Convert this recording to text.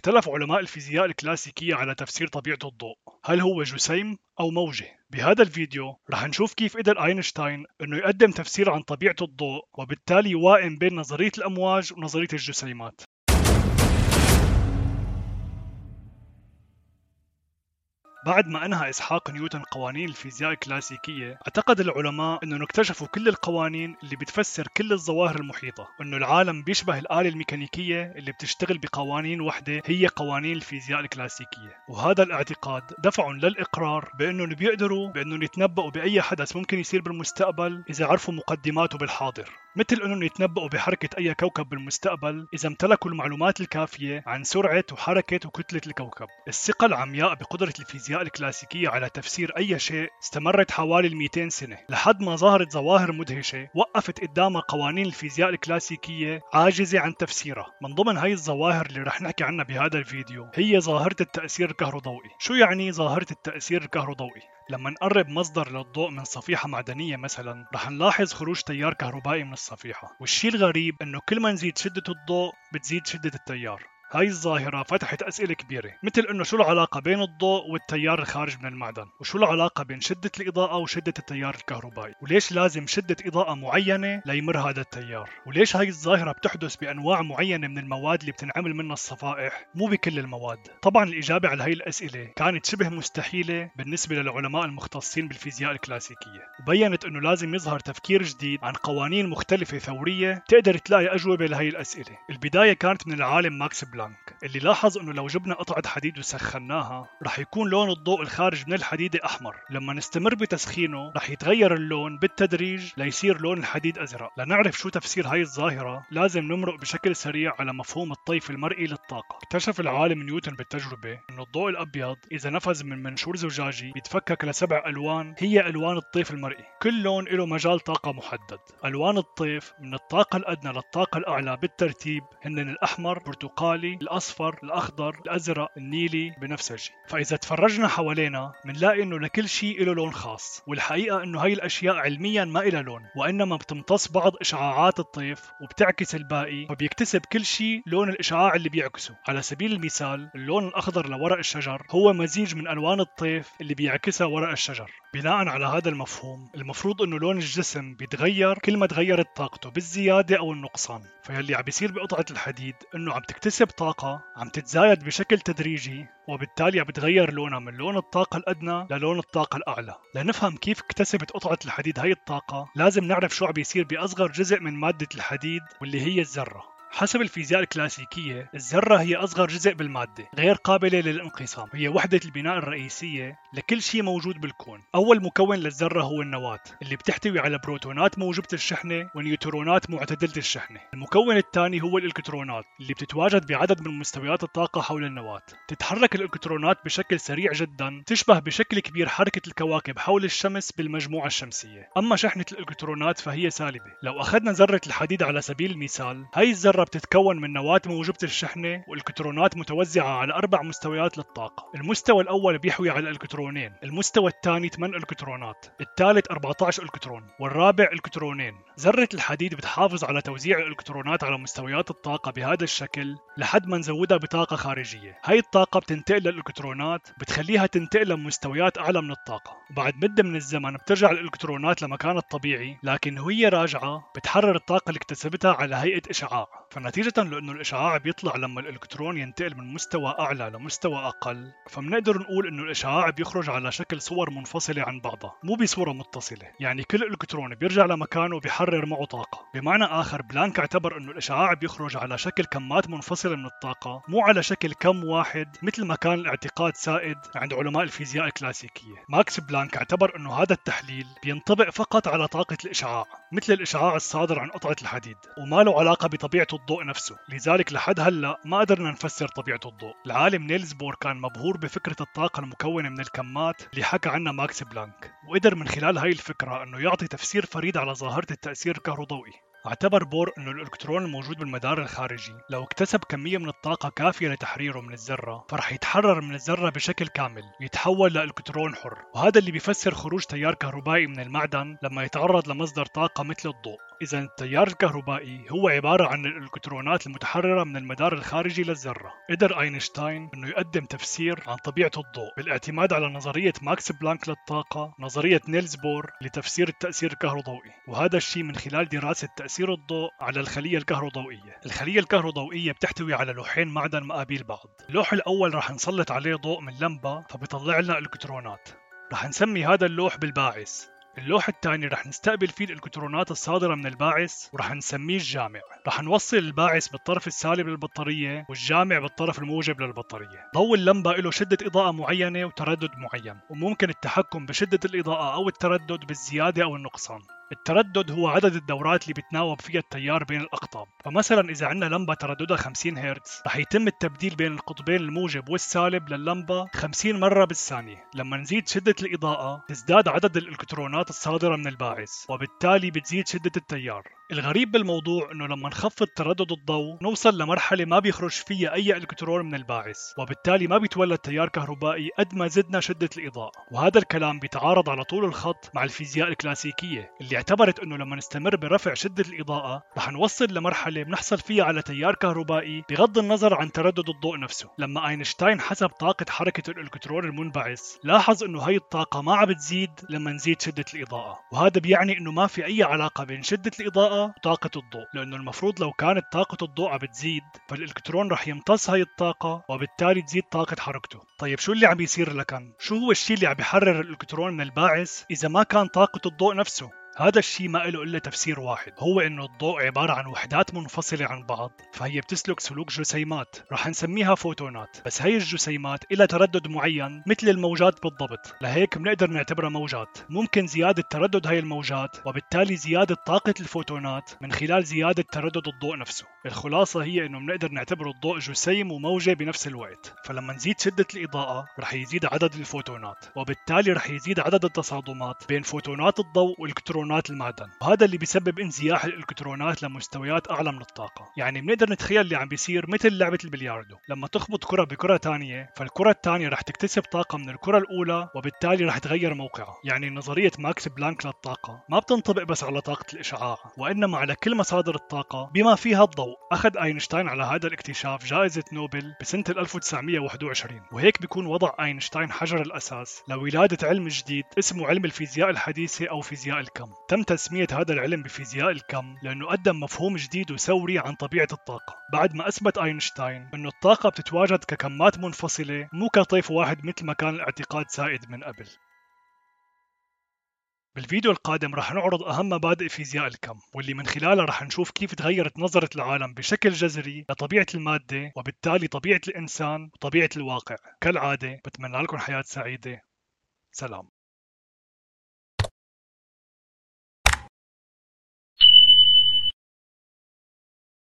اختلف علماء الفيزياء الكلاسيكية على تفسير طبيعة الضوء. هل هو جسيم أو موجة؟ بهذا الفيديو رح نشوف كيف قدر أينشتاين أنه يقدم تفسير عن طبيعة الضوء وبالتالي يوائم بين نظرية الأمواج ونظرية الجسيمات. بعد ما أنهى إسحاق نيوتن قوانين الفيزياء الكلاسيكية أعتقد العلماء أنهم اكتشفوا كل القوانين اللي بتفسر كل الظواهر المحيطة وأنه العالم بيشبه الآلة الميكانيكية اللي بتشتغل بقوانين وحدة هي قوانين الفيزياء الكلاسيكية. وهذا الاعتقاد دفعهم للإقرار بأنهم بيقدروا بأنهم يتنبؤوا بأي حدث ممكن يصير بالمستقبل إذا عرفوا مقدماته بالحاضر. مثل أنهم يتنبؤوا بحركة أي كوكب بالمستقبل إذا امتلكوا المعلومات الكافية عن سرعة وحركة وكتلة الكوكب. الثقة العمياء بقدرة الفيزياء الكلاسيكية على تفسير أي شيء استمرت حوالي 200 سنة. لحد ما ظهرت ظواهر مدهشة وقفت قدامها قوانين الفيزياء الكلاسيكية عاجزة عن تفسيرها. من ضمن هاي الظواهر اللي رح نحكي عنها بهذا الفيديو هي ظاهرة التأثير الكهروضوئي. شو يعني ظاهرة التأثير الكهروضوئي؟ لما نقرب مصدر للضوء من صفيحة معدنية مثلا رح نلاحظ خروج تيار كهربائي من الصفيحة. والشيء الغريب إنه كل ما نزيد شدة الضوء بتزيد شدة التيار. هاي الظاهرة فتحت أسئلة كبيرة مثل أنه شو العلاقة بين الضوء والتيار الخارج من المعدن؟ وشو العلاقة بين شدة الإضاءة وشدة التيار الكهربائي؟ وليش لازم شدة إضاءة معينة ليمر هذا التيار؟ وليش هاي الظاهرة بتحدث بأنواع معينة من المواد اللي بتنعمل منها الصفائح؟ مو بكل المواد. طبعا الإجابة على هاي الأسئلة كانت شبه مستحيلة بالنسبة للعلماء المختصين بالفيزياء الكلاسيكية وبينت أنه لازم يظهر تفكير جديد عن قوانين مختلفة ثورية تقدر تلاقي أجوبة لهي الأسئلة. البداية كانت من العالم ماكس بلانك بلانك اللي لاحظ إنه لو جبنا قطعة حديد وسخناها رح يكون لون الضوء الخارج من الحديدة أحمر. لما نستمر بتسخينه رح يتغير اللون بالتدريج ليصير لون الحديد أزرق. لنعرف شو تفسير هاي الظاهرة لازم نمرق بشكل سريع على مفهوم الطيف المرئي للطاقة. اكتشف العالم نيوتن بالتجربة إنه الضوء الأبيض إذا نفذ من منشور زجاجي بيتفكك لسبع ألوان هي ألوان الطيف المرئي. كل لون له مجال طاقة محدد. ألوان الطيف من الطاقة الأدنى للطاقة الأعلى بالترتيب هن الأحمر برتقالي الأصفر الأخضر الأزرق النيلي بنفسجي فإذا تفرجنا حوالينا بنلاقي إنه لكل شيء له لون خاص والحقيقة إنه هاي الأشياء علميا ما إلها لون وإنما بتمتص بعض إشعاعات الطيف وبتعكس الباقي وبيكتسب كل شيء لون الإشعاع اللي بيعكسه. على سبيل المثال اللون الأخضر لورق الشجر هو مزيج من ألوان الطيف اللي بيعكسها ورق الشجر. بناء على هذا المفهوم المفروض إنه لون الجسم بيتغير كل ما تغيرت طاقته بالزيادة أو النقصان. فيلي عم بيصير بقطعة الحديد إنه عم تكتسب طاقة عم تتزايد بشكل تدريجي وبالتالي عم بتغير لونها من لون الطاقة الأدنى للون الطاقة الأعلى. لنفهم كيف اكتسبت قطعة الحديد هاي الطاقة لازم نعرف شو عم بيصير بأصغر جزء من مادة الحديد واللي هي الذرة. حسب الفيزياء الكلاسيكية الذرة هي أصغر جزء بالمادة غير قابلة للانقسام. هي وحدة البناء الرئيسية لكل شيء موجود بالكون. أول مكون للذرة هو النواة اللي بتحتوي على بروتونات موجبة الشحنة ونيوترونات معتدلة الشحنة. المكون الثاني هو الإلكترونات اللي بتتواجد بعدد من مستويات الطاقة حول النواة. تتحرك الإلكترونات بشكل سريع جدا تشبه بشكل كبير حركة الكواكب حول الشمس بالمجموعة الشمسية. أما شحنة الإلكترونات فهي سالبة. لو أخذنا ذرة الحديد على سبيل المثال هاي الذرة بتتكون من نواة موجبة الشحنة والإلكترونات متوزعة على أربع مستويات للطاقة. المستوى الأول بيحوي على الإلكترونين المستوى الثاني 8 إلكترونات الثالث 14 إلكترون والرابع إلكترونين. ذرة الحديد بتحافظ على توزيع الإلكترونات على مستويات الطاقة بهذا الشكل لحد ما نزودها بطاقة خارجية. هاي الطاقة بتنتقل للإلكترونات بتخليها تنتقل لمستويات أعلى من الطاقة. وبعد مدة من الزمن بترجع الإلكترونات لمكانها الطبيعي لكن وهي راجعة بتحرر الطاقة اللي اكتسبتها على هيئة إشعاع. فنتيجة لأنه الإشعاع بيطلع لما الإلكترون ينتقل من مستوى أعلى لمستوى أقل فبنقدر نقول إنه الإشعاع بيخرج على شكل صورة منفصلة عن بعضها مو بصورة متصلة. يعني كل إلكترون بيرجع لمكانه وبيحرر معه طاقة. بمعنى آخر بلانك اعتبر إنه الإشعاع بيخرج على شكل كمات منفصلة من الطاقة مو على شكل كم واحد مثل ما كان الاعتقاد سائد عند علماء الفيزياء الكلاسيكية. ماكس بلانك اعتبر إنه هذا التحليل بينطبق فقط على طاقة الإشعاع. مثل الإشعاع الصادر عن قطعة الحديد وما له علاقة بطبيعة الضوء نفسه. لذلك لحد هلأ ما قدرنا نفسر طبيعة الضوء. العالم نيلز بور كان مبهور بفكرة الطاقة المكونة من الكمات اللي حكى عنها ماكس بلانك وقدر من خلال هاي الفكرة إنه يعطي تفسير فريد على ظاهرة التأثير الكهروضوئي اعتبر بور إنه الإلكترون الموجود بالمدار الخارجي. لو اكتسب كمية من الطاقة كافية لتحريره من الذرة فرح يتحرر من الذرة بشكل كامل ويتحول لإلكترون حر. وهذا اللي بيفسر خروج تيار كهربائي من المعدن لما يتعرض لمصدر طاقة مثل الضوء. إذا التيار الكهربائي هو عبارة عن الإلكترونات المتحررة من المدار الخارجي للذرة. قدر أينشتاين أنه يقدم تفسير عن طبيعة الضوء بالاعتماد على نظرية ماكس بلانك للطاقة نظرية نيلز بور لتفسير التأثير الكهروضوئي وهذا الشيء من خلال دراسة تأثير الضوء على الخلية الكهروضوئية الخلية الكهروضوئية بتحتوي على لوحين معدن مقابل بعض. اللوح الأول رح نسلط عليه ضوء من لمبة فبيطلع لنا إلكترونات. رح نسمي هذا اللوح بالباعث. اللوح الثاني رح نستقبل فيه الإلكترونات الصادرة من الباعث ورح نسميه الجامع. رح نوصل الباعث بالطرف السالب للبطارية والجامع بالطرف الموجب للبطارية. ضوء اللمبة له شدة إضاءة معينة وتردد معين وممكن التحكم بشدة الإضاءة أو التردد بالزيادة أو النقصان. التردد هو عدد الدورات اللي بتناوب فيها التيار بين الأقطاب. فمثلا إذا عندنا لمبة ترددها 50 هرتز رح يتم التبديل بين القطبين الموجب والسالب لللمبة 50 مرة بالثانية. لما نزيد شدة الإضاءة تزداد عدد الإلكترونات الصادرة من الباعث وبالتالي بتزيد شدة التيار. الغريب بالموضوع إنه لما نخفض تردد الضوء نوصل لمرحلة ما بيخرج فيها أي إلكترون من الباعث وبالتالي ما بيتولد تيار كهربائي قد ما زدنا شدة الإضاءة. وهذا الكلام بيتعارض على طول الخط مع الفيزياء الكلاسيكية اللي اعتبرت إنه لما نستمر برفع شدة الإضاءة رح نوصل لمرحلة بنحصل فيها على تيار كهربائي بغض النظر عن تردد الضوء نفسه. لما أينشتاين حسب طاقة حركة الإلكترون المنبعث لاحظ إنه هاي الطاقة ما عم بتزيد لما نزيد شدة الإضاءة. وهذا بيعني إنه ما في أي علاقة بين شدة الإضاءة وطاقة الضوء لأنه المفروض لو كانت طاقة الضوء بتزيد فالإلكترون رح يمتص هاي الطاقة وبالتالي تزيد طاقة حركته طيب شو اللي عم يصير لكن؟ شو هو الشيء اللي عم يحرر الإلكترون من الباعث إذا ما كان طاقة الضوء نفسه؟ هذا الشيء ما له إلا تفسير واحد. هو إنه الضوء عبارة عن وحدات منفصلة عن بعض فهي بتسلك سلوك جسيمات. رح نسميها فوتونات. بس هي الجسيمات لها تردد معين مثل الموجات بالضبط. لهيك بنقدر نعتبرها موجات. ممكن زيادة تردد هي الموجات وبالتالي زيادة طاقة الفوتونات من خلال زيادة تردد الضوء نفسه. الخلاصة هي إنه بنقدر نعتبر الضوء جسيم وموجة بنفس الوقت. فلما نزيد شدة الإضاءة رح يزيد عدد الفوتونات. وبالتالي رح يزيد عدد التصادمات بين فوتونات الضوء والكترونات الكترونات المعدن. وهذا اللي بيسبب انزياح الإلكترونات لمستويات أعلى من الطاقة. يعني بنقدر نتخيل اللي عم بيصير مثل لعبة البلياردو. لما تخبط كرة بكرة ثانية فالكرة الثانية رح تكتسب طاقة من الكرة الأولى وبالتالي رح تغير موقعها. يعني نظرية ماكس بلانك للطاقة ما بتنطبق بس على طاقة الإشعاع وإنما على كل مصادر الطاقة. بما فيها الضوء أخذ أينشتاين على هذا الاكتشاف جائزة نوبل بسنة 1921 وهيك بيكون وضع أينشتاين حجر الأساس لولادة علم جديد اسمه علم الفيزياء الحديثة أو فيزياء الكم تم تسمية هذا العلم بفيزياء الكم لأنه قدم مفهوم جديد وثوري عن طبيعة الطاقة. بعد ما أثبت أينشتاين أنه الطاقة بتتواجد ككمات منفصلة مو كطيف واحد مثل ما كان الاعتقاد سائد من قبل. بالفيديو القادم رح نعرض أهم مبادئ فيزياء الكم واللي من خلالها رح نشوف كيف تغيرت نظرة العالم بشكل جذري لطبيعة المادة وبالتالي طبيعة الإنسان وطبيعة الواقع. كالعادة بتمنى لكم حياة سعيدة. سلام.